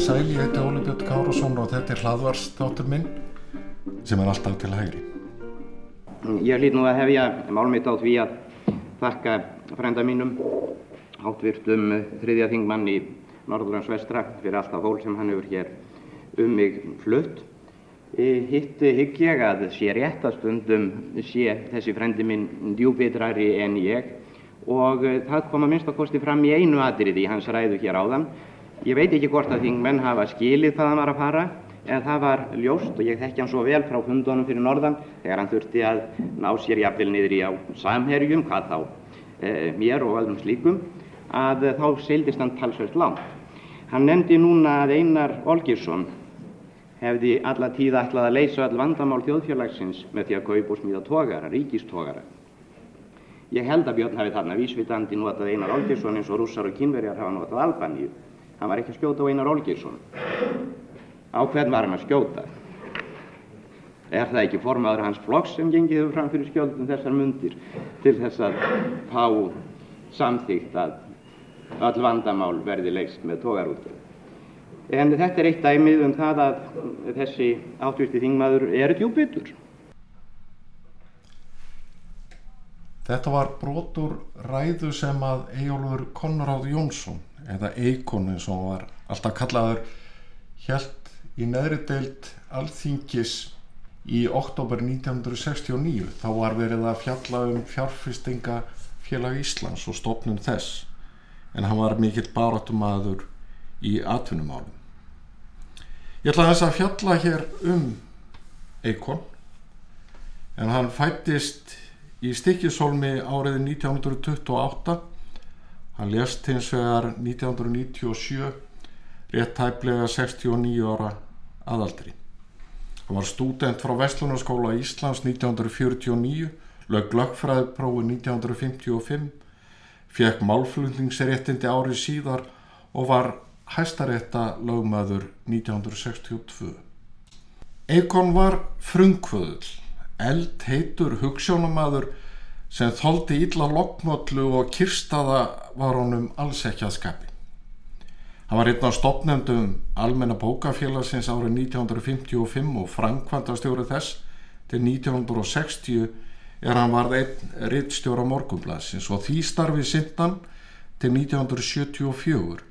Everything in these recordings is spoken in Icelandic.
Sæl, ég heiti Óli Björn Kárasson og þetta er hlaðvarsþáttur minn sem er alltaf til hægri. Ég hlýt nú að hefja málmitt á því að þakka frænda mínum, hátvirtum þriðja þingmann í Norðurlands vestra fyrir alltaf hól sem hann hefur hér um mig flutt. Hitt hygg ég að sé rétt að stundum sé þessi frændi minn djúbitrari en ég og það kom að minnst að kosti fram í einu atriði í hans ræðu hér áðan. Ég veit ekki hvort að þingmenn hafa skilið hvað hann var að fara en það var ljóst og ég þekki hann svo vel frá fundunum fyrir norðan þegar hann þurfti að ná sér jafnvel niður í á samherjum, hvað þá e, mér og öðrum slíkum, að e, þá seildist hann talsvægt langt. Hann nefndi núna að Einar Olgirsson hefði alla tíð ætlað að leysa all vandamál þjóðfélagsins með því að kaupa og smíða tógara, ríkistógara. Ég held að Björn hafi þarna vísvitandi notað Einar Olgirsson eins og rússar og kínverjar hafa notað Albaníu. Hann var ekki að skjóta á Einar Olgirsson. Á hvern var hann að skjóta? Er það ekki formaður hans flokks sem gengið hefur fram fyrir skjóldum þessar mundir til þess að fá samþýgt að öll vandamál verði leist með tógarúti? En þetta er eitt dæmið um það að þessi átvisti þingmaður er djúbyttur. Þetta var brotur ræðu sem að Ejólfur Konráð Jónsson eða Eikon eins og var alltaf kallaður hjælt í neðri deild alþingis í oktober 1969 þá var verið að fjalla um fjárfestingafélag Íslands og stopnum þess en hann var mikill barátumadur í atvinnumálum. Ég ætla þess að fjalla hér um Eikon en hann fættist í Stikkisólmi árið 1928 hann lést hins vegar 1997 rétt tæplega 69 ára aðaldri hann var stúdent frá Vestlunarskóla Íslands 1949 lög lögfræðiprófi 1955 fekk málflutningsréttindi ári síðar og var hæstarétta lögmaður 1962 Eikon var frungkvöðul eld heitur hugssjónamaður sem þóldi illa lokmöllu og kirstaða var honum alls ekki að skapi. Hann var einn af stopnefndum almenna bókafélagsins árið 1955 og framkvæmdastjóri þess til 1960 er hann varð einn rittstjóra morgunblassins og því starfi sindan til 1974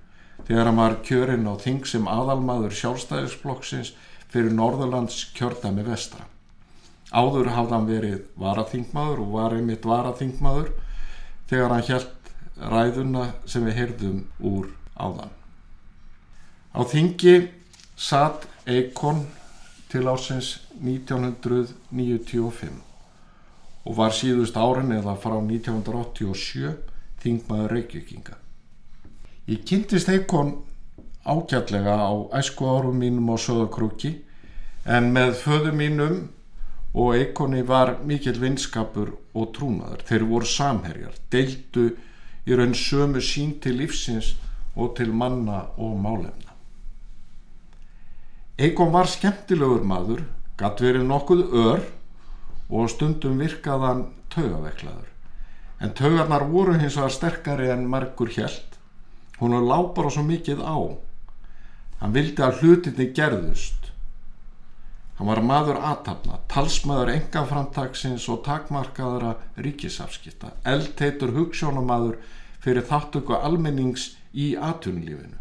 þegar hann var kjörinn á þing sem aðalmaður sjálfstæðisflokksins fyrir Norðurlands kjördami vestra. Áður hafði hann verið varaþingmaður og var einmitt varaþingmaður þegar hann hjælt ræðuna sem við heyrðum úr áðan. Á þingi satt Eikon til ásins 1995 og var síðust árin eða frá 1987 þingmaður Reykjavíkinga. Ég kynntist Eikon ágætlega á æsku árum mínum á Söðakrúki en með föðu mínum og Eikoni var mikil vinskapur og trúnaður. Þeir voru samherjar, deildu í raun sömu sín til lífsins og til manna og málefna. Eikon var skemmtilegur maður, gatt verið nokkuð ör og stundum virkaðan tögaveklaður. En tögarnar voru hins vegar sterkari en margur hjælt. Hún var lápar og svo mikið á. Hann vildi að hlutinni gerðust Hann var maður aðtapna, talsmaður engaframtagsins og takmarkaðara ríkisafskipta, eldteitur hugssjónamaður fyrir þáttöku almennings í atunlífinu.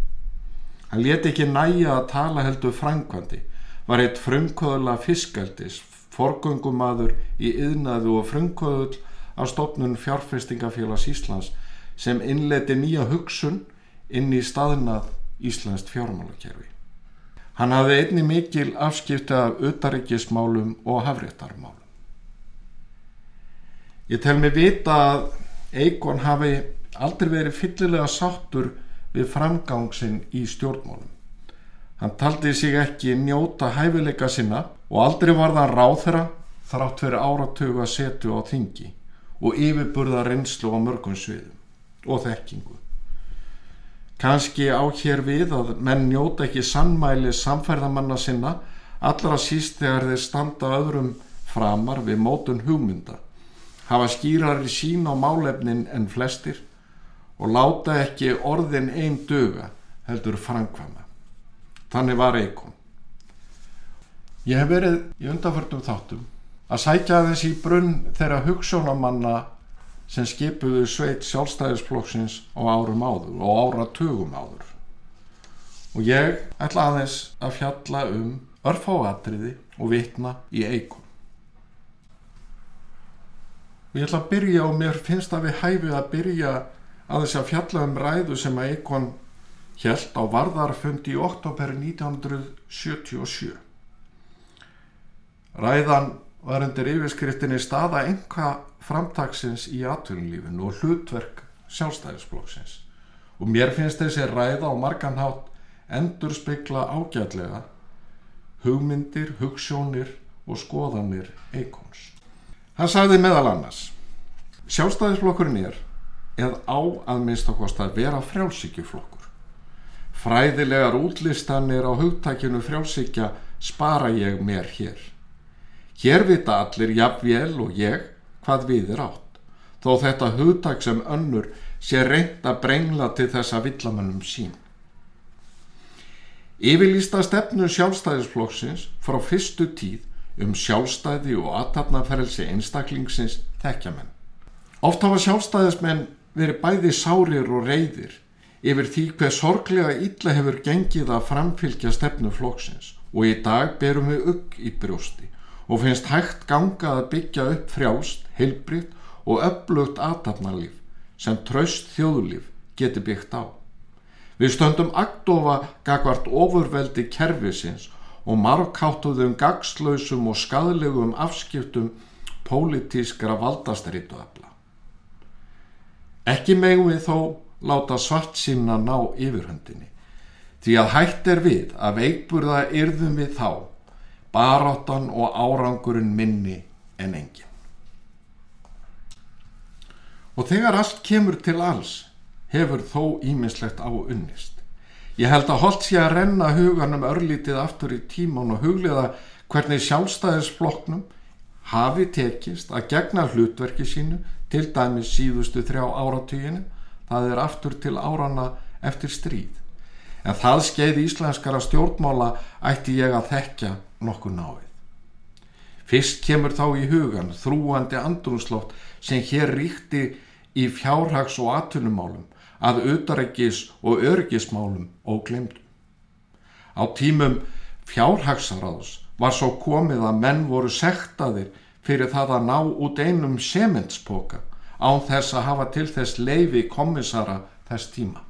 Hann leti ekki næja að tala heldur frænkvandi, var eitt frumkvöðla fiskaldis, forgöngumadur í yðnaðu og frumkvöðul af stopnun fjárfestingafélags Íslands sem innleti nýja hugsun inn í staðnað Íslandst fjármálakerfi. Hann hafði einni mikil afskipti af utaríkismálum og hafréttarmálum. Ég tel mig vita að Eikon hafi aldrei verið fyllilega sáttur við framgangsinn í stjórnmálum. Hann taldi sig ekki njóta hæfileika sinna og aldrei var það ráð þeirra þrátt fyrir áratögu að setju á þingi og yfirburða reynslu á mörgum sviðum og þekkingu. Kanski á hér við að menn njóta ekki sannmæli samferðamanna sinna allra síst þegar þeir standa öðrum framar við mótun hugmynda, hafa skýrari sín á málefnin en flestir og láta ekki orðin einn döga heldur framkvæma. Þannig var Eikon. Ég hef verið í undanförnum þáttum að sækja þessi í brunn þeirra hugssjónamanna sem skipuðu sveit sjálfstæðisflokksins á árum áður og áratugum áður. Og ég ætla aðeins að fjalla um örfáatriði og vitna í Eikon. Og ég ætla að byrja og mér finnst að við hæfið að byrja að þess að fjalla um ræðu sem að Eikon hjælt á varðarfundi í oktober 1977. Ræðan var undir yfirskriftinni staða enga framtagsins í atvinnulífinu og hlutverk sjálfstæðisflokksins og mér finnst þessi ræða á marganhátt endur spekla ágætlega hugmyndir, hugssjónir og skoðanir eikons. Hann sagði meðal annars Sjálfstæðisflokkurinn er eða á að minnst okkast að vera frjálsíkjuflokkur. Fræðilegar útlistanir á hugtækjunu frjálsíkja spara ég mér hér. Hér vita allir jafnvél og ég hvað við er átt, þó þetta hugtak sem önnur sé reynd að brengla til þessa villamannum sín. Yfirlýsta stefnu sjálfstæðisflokksins frá fyrstu tíð um sjálfstæði og aðtapnaferðelsi einstaklingsins þekkjamenn. Oft hafa sjálfstæðismenn verið bæði sárir og reyðir yfir því hver sorglega illa hefur gengið að framfylgja stefnu flokksins og í dag berum við ugg í brjósti og finnst hægt ganga að byggja upp frjálst, heilbritt og upplugt aðtapnarlíf sem tröst þjóðlíf geti byggt á. Við stöndum aktofa gagvart ofurveldi kervisins og markáttuðum gagslausum og skadlegum afskiptum pólitískra valdastrituafla. Ekki megum við þó láta svart sína ná yfirhundinni því að hætt er við að veikburða yrðum við þá baráttan og árangurinn minni en engin. Og þegar allt kemur til alls hefur þó ímislegt á unnist. Ég held að holdt sé að renna huganum örlítið aftur í tíman og hugliða hvernig sjálfstæðisfloknum hafi tekist að gegna hlutverki sínu til dæmis síðustu þrjá áratuginu, það er aftur til árana eftir stríð. En það skeið íslenskara stjórnmála ætti ég að þekkja nokkuð náið. Fyrst kemur þá í hugan þrúandi andrunslótt sem hér ríkti í fjárhags og atvinnumálum að auðareggis og örgismálum og glemdum. Á tímum fjárhagsaráðs var svo komið að menn voru sektaðir fyrir það að ná út einum sementspoka án þess að hafa til þess leifi kommissara þess tíma.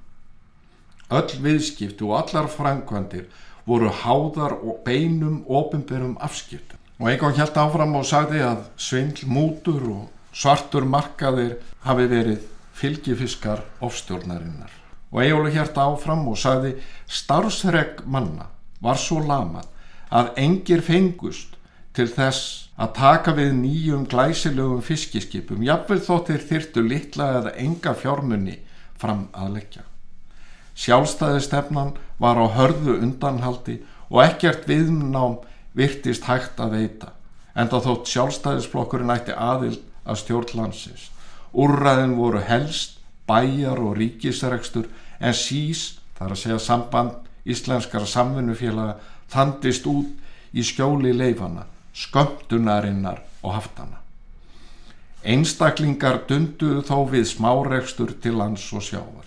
Öll viðskiptu og allar framkvæmdir voru háðar og beinum ofinberum afskiptum. Og einhvern held áfram og sagði að svindl, mútur og svartur markaðir hafi verið fylgifiskar ofstjórnarinnar. Og Ejólu hérta áfram og sagði starfsreg manna var svo lamað að engir fengust til þess að taka við nýjum glæsilegum fiskiskipum jafnvel þóttir þyrtu litla eða enga fjármunni fram að leggja. Sjálfstæðistefnan var á hörðu undanhaldi og ekkert viðnám virtist hægt að veita en þá þótt sjálfstæðisflokkurinn ætti aðild að stjórnlandsins. Úrræðin voru helst, bæjar og ríkisregstur en sís, þar að segja samband íslenskara samvinnufélaga, þandist út í skjóli leifana skömmtunarinnar og haftana. Einstaklingar dunduðu þó við smáregstur til lands og sjávar.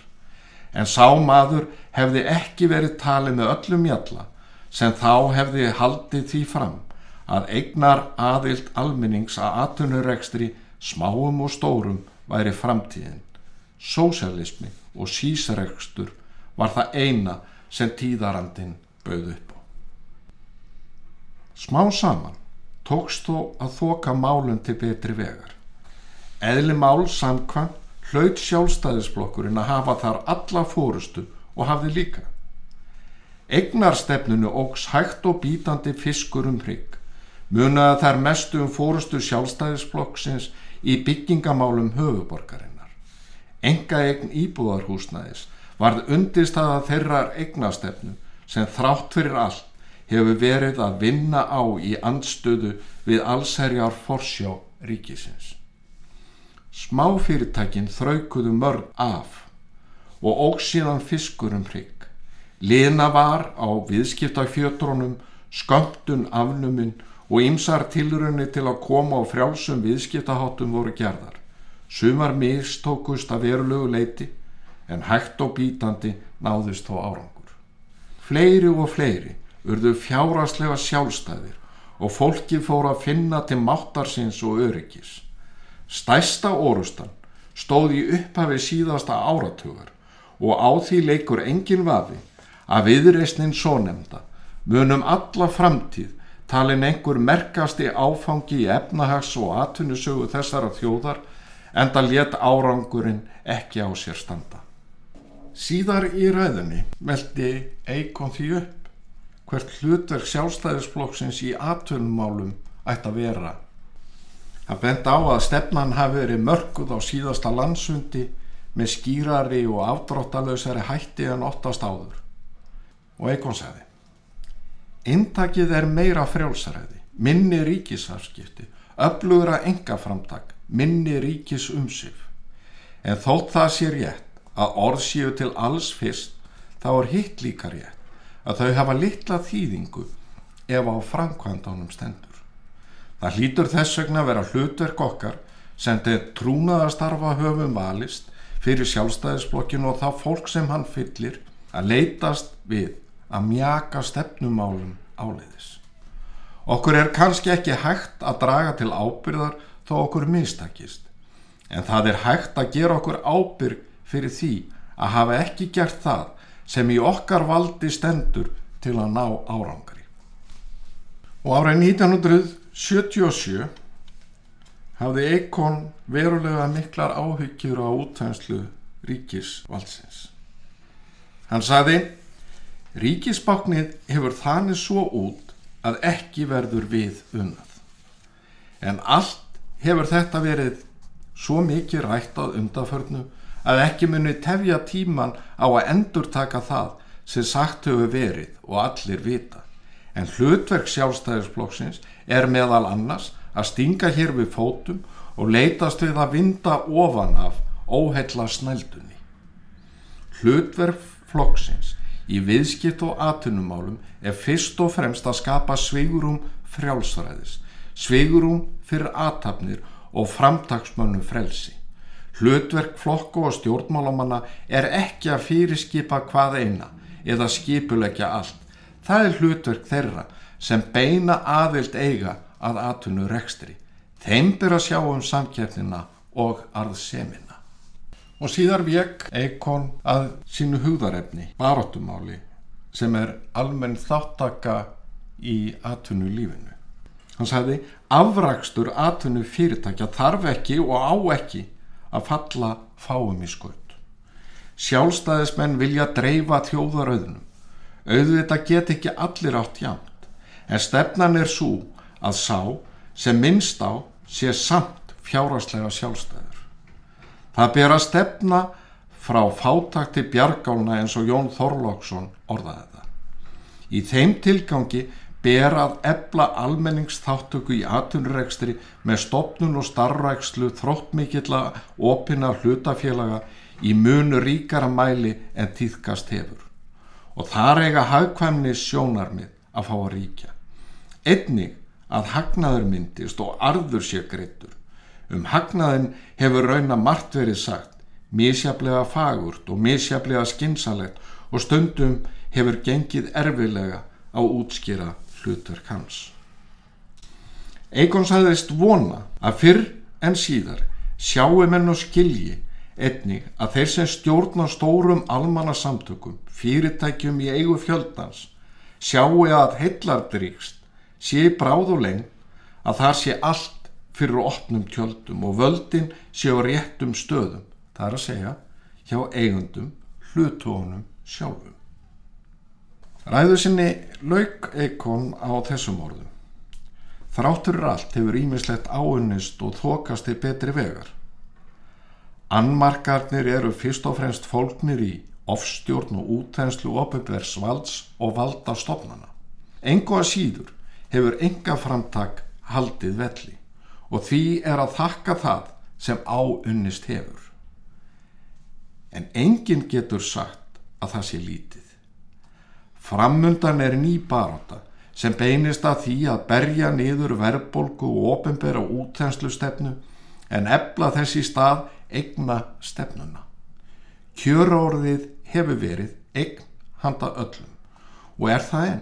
En sá maður hefði ekki verið talið með öllum jalla sem þá hefði haldið því fram að eignar aðild alminnings að atunurekstri smáum og stórum væri framtíðin. Sósialismi og sísregstur var það eina sem tíðarandin bauð upp á. Smá saman tókst þó að þoka málun til betri vegar. Eðli mál samkvæm hlaut sjálfstæðisblokkurinn að hafa þar alla fórustu og hafði líka. Egnarstefnunu ógs hægt og bítandi fiskur um hrygg, munaða þær mestu um fórustu sjálfstæðisflokksins í byggingamálum höfuborgarinnar. Enga eign íbúðarhúsnæðis varð undirstaða þeirrar eignastefnu sem þrátt fyrir allt hefur verið að vinna á í andstöðu við allsherjar forsjá ríkisins. Smáfyrirtækin þraukuðu mörg af og ógsíðan fiskur um hrygg. Lina var á viðskiptafjötrónum, skömmtun afnuminn og ymsar tilrunni til að koma á frjálsum viðskiptaháttum voru gerðar. Sumar mistókust að verulegu leiti en hægt og bítandi náðist þó árangur. Fleiri og fleiri urðu fjáraslega sjálfstæðir og fólki fór að finna til máttarsins og öryggis. Stæsta orustan stóð í upphafi síðasta áratugar og á því leikur engin vafi að viðreysnin svo nefnda munum alla framtíð talin einhver merkasti áfangi í efnahags og atvinnusögu þessara þjóðar en það let árangurinn ekki á sér standa. Síðar í ræðunni meldi Eikon því upp hvert hlutverk sjálfstæðisflokksins í atvinnumálum ætti að vera. Það bent á að stefnan hafi verið mörguð á síðasta landsundi með skýrari og afdráttalösari hætti en oftast áður. Og Eikon sagði Inntakið er meira frjálsaræði, minni ríkisafskipti, öflugra engaframtak, minni ríkis umsif. En þótt það sé rétt að orð séu til alls fyrst, þá er hitt líka rétt að þau hafa litla þýðingu ef á framkvæmdánum stendur. Það hlýtur þess vegna að vera hlutverk okkar sem þeir trúnaðarstarfa höfum valist fyrir sjálfstæðisblokkinu og þá fólk sem hann fyllir að leitast við að mjaka stefnumálum áleiðis. Okkur er kannski ekki hægt að draga til ábyrðar þó okkur mistakist, en það er hægt að gera okkur ábyrg fyrir því að hafa ekki gert það sem í okkar valdi stendur til að ná árangri. Og árið 1977 hafði Eikon verulega miklar áhyggjur á útænslu ríkisvaldsins. Hann saði Ríkisbáknið hefur þannig svo út að ekki verður við unnað. En allt hefur þetta verið svo mikið rætt á undaförnu að ekki muni tefja tíman á að endur taka það sem sagt hefur verið og allir vita. En hlutverk sjálfstæðisflokksins er meðal annars að stinga hér við fótum og leitast við að vinda ofan af óhella snældunni. Hlutverk flokksins í viðskipt og atunumálum er fyrst og fremst að skapa sveigurum frjálsræðis, sveigurum fyrir aðtapnir og framtagsmönnum frelsi. Hlutverk flokku og stjórnmálamanna er ekki að fyrirskipa hvað eina eða skipulegja allt. Það er hlutverk þeirra sem beina aðild eiga að atunu rekstri. Þeim ber að sjá um samkjæfnina og arðsemina og síðar vek Eikon að sínu hugðarefni, baróttumáli sem er almenn þáttaka í atvinnu lífinu. Hann sagði afrakstur atvinnu fyrirtækja þarf ekki og á ekki að falla fáum í skuld. Sjálfstæðismenn vilja dreifa þjóðarauðnum. Auðvita get ekki allir átt jamt, en stefnan er svo að sá sem minnst á sé samt fjáraslega sjálfstæður. Það ber að stefna frá fátakti bjargálna eins og Jón Þorlóksson orðaði það. Í þeim tilgangi ber að ebla almenningsþáttöku í atunrekstri með stopnun og starrækslu þróttmikilla opina hlutafélaga í munu ríkara mæli en týðkast hefur. Og þar eiga hagkvæmni sjónarmið að fá að ríkja. Einnig að hagnaður myndist og arður sé greittur Um hagnaðin hefur rauna margt verið sagt, mísjaflega fagurt og mísjaflega skinsalegt og stundum hefur gengið erfilega á útskýra hlutverk hans. Eikon sagðist vona að fyrr en síðar sjáu menn og skilji einnig að þeir sem stjórna stórum almanna samtökum, fyrirtækjum í eigu fjöldans, sjáu að heillardrýkst sé bráð og lengt að það sé allt fyrir opnum tjöldum og völdin séu réttum stöðum, það er að segja hjá eigundum, hlutónum sjálfum. Ræðu sinni lauk Eikon á þessum orðum. Þráttur allt hefur ímislegt áunnist og þokast til betri vegar. Annmarkarnir eru fyrst og fremst fólknir í ofstjórn og útenslu opubvers valds og valda stofnana. Engu að síður hefur enga framtak haldið velli og því er að þakka það sem áunnist hefur. En enginn getur sagt að það sé lítið. Framundan er ný baróta sem beinist að því að berja niður verðbolgu og ofinbera útenslu stefnu en ebla þessi stað egna stefnuna. Kjöraorðið hefur verið egn handa öllum og er það enn.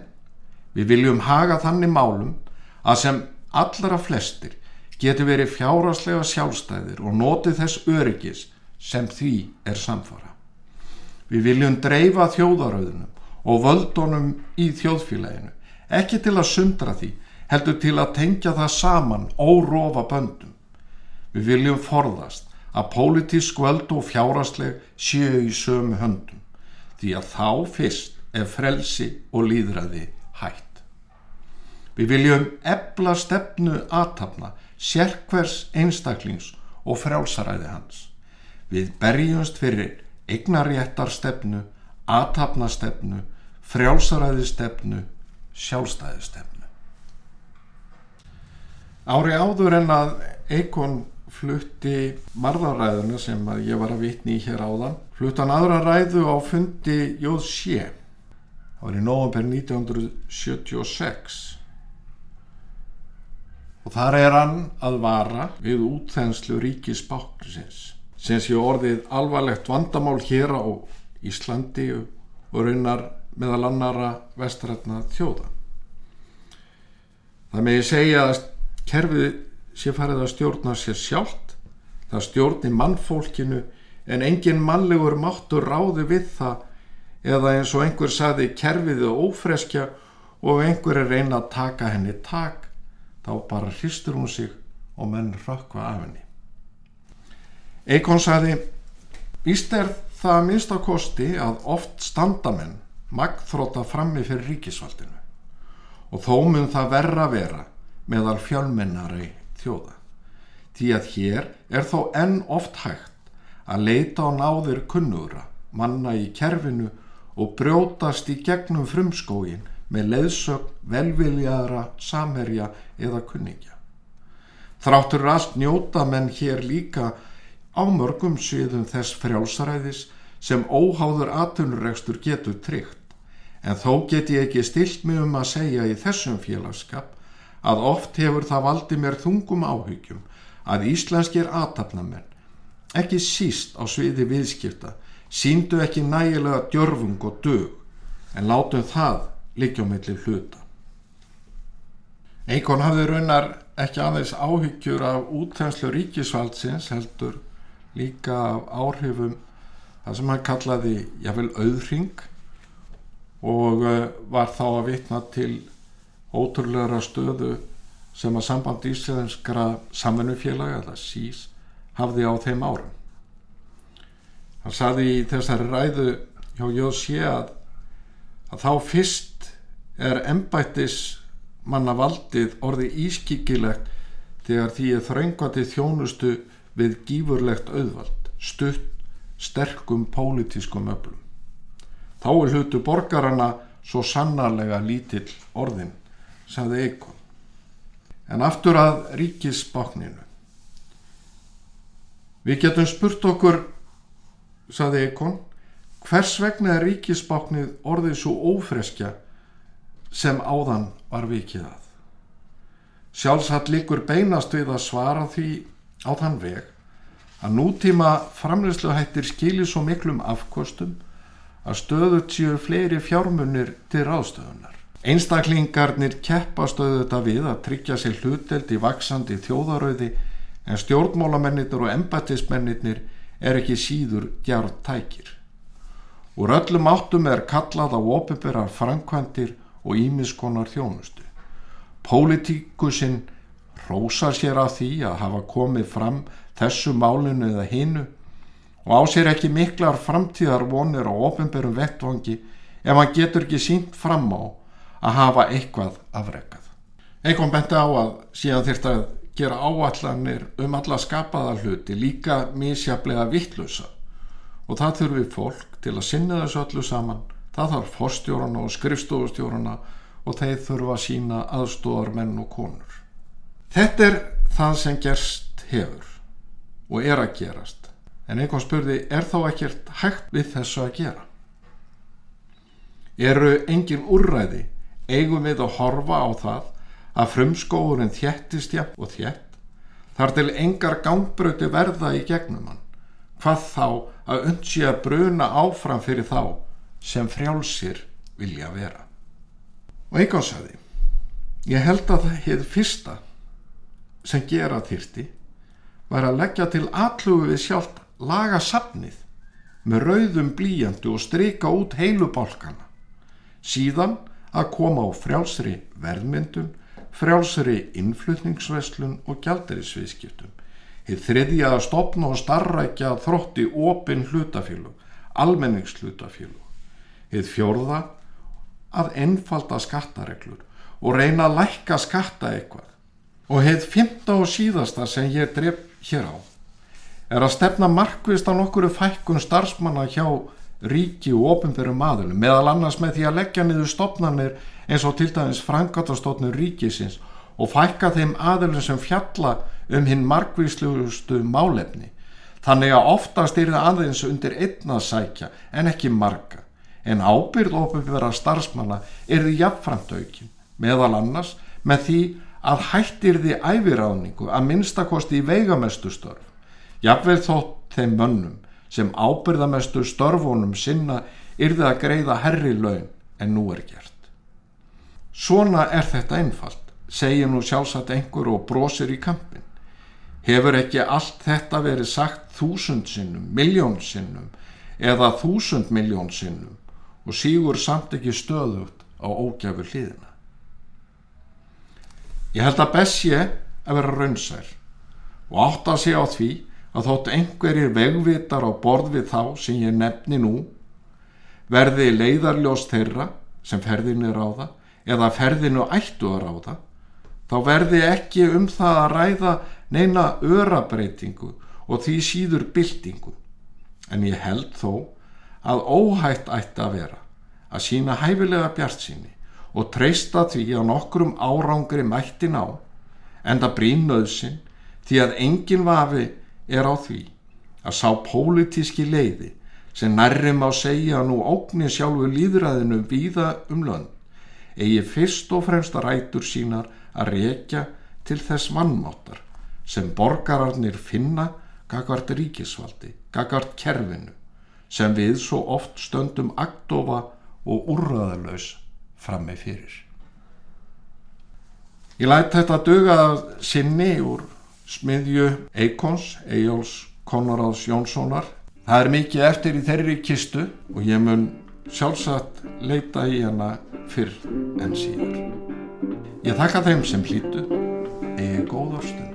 Við viljum haga þannig málum að sem allra flestir geti verið fjáraslega sjálfstæðir og noti þess öryggis sem því er samfara. Við viljum dreifa þjóðaröðunum og völdunum í þjóðfélaginu, ekki til að sundra því, heldur til að tengja það saman órófa böndum. Við viljum forðast að pólitísk völd og fjárasleg séu í sömu höndum, því að þá fyrst er frelsi og líðræði hætt. Við viljum ebla stefnu aðtapna sérkvers einstaklings og frjálsaræði hans. Við berjumst fyrir eignaréttar stefnu, aðtapna stefnu, frjálsaræði stefnu, sjálfstæði stefnu. Ári áður en að Eikon flutti marðaræðuna sem að ég var að vitni í hér áðan, flutti hann aðra ræðu á fundi Jóð Sjé. Það var í november 1976 og þar er hann að vara við útþenslu ríkis báknisins sem sé orðið alvarlegt vandamál hér á Íslandi og raunar meðal annara vestrætna þjóða. Það með ég segja að kerfið sé farið að stjórna sér sjálft, það stjórni mannfólkinu en engin mannlegur máttur ráði við það eða eins og einhver saði kerfið er ófreskja og einhver er reyna að taka henni tak þá bara hristur hún sig og menn rökkva af henni. Eikon sagði, víst er það minnst á kosti að oft standamenn magþróta frammi fyrir ríkisvaldinu og þó mun það verra vera meðal fjölmennari þjóða. Því að hér er þó enn oft hægt að leita á náðir kunnugra, manna í kerfinu og brjótast í gegnum frumskógin með leðsögn, velviljaðra, samherja eða kunningja. Þráttur allt njóta menn hér líka á mörgum sviðum þess frjálsaræðis sem óháður atvinnuregstur getur tryggt, en þó get ég ekki stilt mig um að segja í þessum félagskap að oft hefur það valdi mér þungum áhyggjum að íslenskir aðtapnamenn, ekki síst á sviði viðskipta, síndu ekki nægilega djörfung og dög, en látum það milli hluta. Eikon hafði raunar ekki aðeins áhyggjur af útþenslu ríkisvaldsins heldur líka áhrifum það sem hann kallaði jáfnvel auðring og eh, var þá að vitna til ótrúlega stöðu sem að samband íslenskra samfunnufélaga, eða SÍS, hafði á þeim árum. Hann saði í þessari ræðu hjá Jósi að, að þá fyrst er embættis manna valdið orði ískikilegt þegar því er þröngvati þjónustu við gífurlegt auðvald, stutt, sterkum pólitískum öflum. Þá er hlutu borgarana svo sannarlega lítill orðin, sagði Eikon. En aftur að ríkisbákninu. Við getum spurt okkur, sagði Eikon, hvers vegna er ríkisbáknið orðið svo ófreskja sem áðan var vikið að. Sjálfsagt líkur beinast við að svara því á þann veg að nútíma framleysluhættir skilir svo miklum afkostum að stöðut séu fleiri fjármunir til ráðstöðunar. Einstaklingarnir keppast auðvitað við að tryggja sér hluteld í vaksandi þjóðarauði en stjórnmálamennir og embatismennir er ekki síður gjart tækir. Úr öllum áttum er kallað á ofinbærar framkvæmdir og ímiskonar þjónustu. Pólitíkusinn rósar sér af því að hafa komið fram þessu málinu eða hinnu og á sér ekki miklar framtíðar vonir á ofinberum vettvangi ef hann getur ekki sínt fram á að hafa eitthvað afrekað. Eikon benti á að síðan þyrst að gera áallanir um alla skapaða hluti líka misjaflega vittlösa og það þurfi fólk til að sinna þessu öllu saman það þarf forstjórana og skrifstofustjórana og þeir þurfa að sína aðstóðar menn og konur þetta er það sem gerst hefur og er að gerast. En einhvern spurði er þá ekkert hægt við þessu að gera? Eru engin úrræði? Eigum við að horfa á það að frumskóurinn þjættist jafn og þjætt þar til engar gangbröti verða í gegnum hann. Hvað þá að undsi að bruna áfram fyrir þá sem frjálsir vilja vera. Og einhvern sagði ég held að það hefði fyrsta sem gera þyrti var að leggja til allugu við sjálft laga safnið með rauðum blíjandu og strika út heilu bálkana síðan að koma á frjálsri verðmyndun frjálsri innflutningsveslun og gjaldarisviðskiptum. Þið þriðja að stopna og starrækja þrótti opin hlutafélug, almenningshlutafélug. Þið fjórða að einfalda skattareglur og reyna að lækka skatta eitthvað. Og heið fymta og síðasta sem ég dref hér á er að stefna markvist á nokkuru fækkun starfsmanna hjá ríki og ofinverum aðlum meðal annars með því að leggja niður stopnarnir eins og til dæmis frangatastofnur ríkisins og fækka þeim aðlum sem fjalla um hinn markvíslustu málefni. Þannig að oftast er það aðeins undir einna sækja en ekki marga. En ábyrð ofinvera starfsmanna er því jafnframt aukin meðal annars með því að hættir því æviráningu að minnstakosti í veigamestu störf jafnveil þótt þeim mönnum sem ábyrðamestu störfunum sinna yrði að greiða herri laun en nú er gert. Svona er þetta einfalt, segir nú sjálfsagt einhver og brosir í kampin. Hefur ekki allt þetta verið sagt þúsund sinnum, miljón sinnum eða þúsund miljón sinnum og sígur samt ekki stöðugt á ógjafur hlýðina. Ég held að best ég að vera raunsær og átt að sé á því að þótt einhverjir vegvitar á borð við þá sem ég nefni nú verði leiðarljós þeirra sem ferðinu er á það eða ferðinu ættu að ráða þá verði ekki um það að ræða neina örabreitingu og því síður byltingu. En ég held þó að óhætt ætti að vera að sína hæfilega bjart síni og treysta því að nokkrum árangri mættin á en það brín nöðsin því að enginn vafi er á því að sá pólitíski leiði sem nærrim á segja nú ógni sjálfu líðræðinu víða um lönd eigi fyrst og fremst að rætur sínar að rekja til þess vannmáttar sem borgararnir finna gagvart ríkisvaldi, gagvart kerfinu sem við svo oft stöndum aktofa og úrraðalös fram með fyrir. Ég lætt þetta döga sinni úr smiðju Eikons, Ejjóls Konoráðs Jónssonar. Það er mikið eftir í þeirri kistu og ég mun sjálfsagt leita í hana fyrr en síður. Ég þakka þeim sem hlýtu, eigi góðar stund.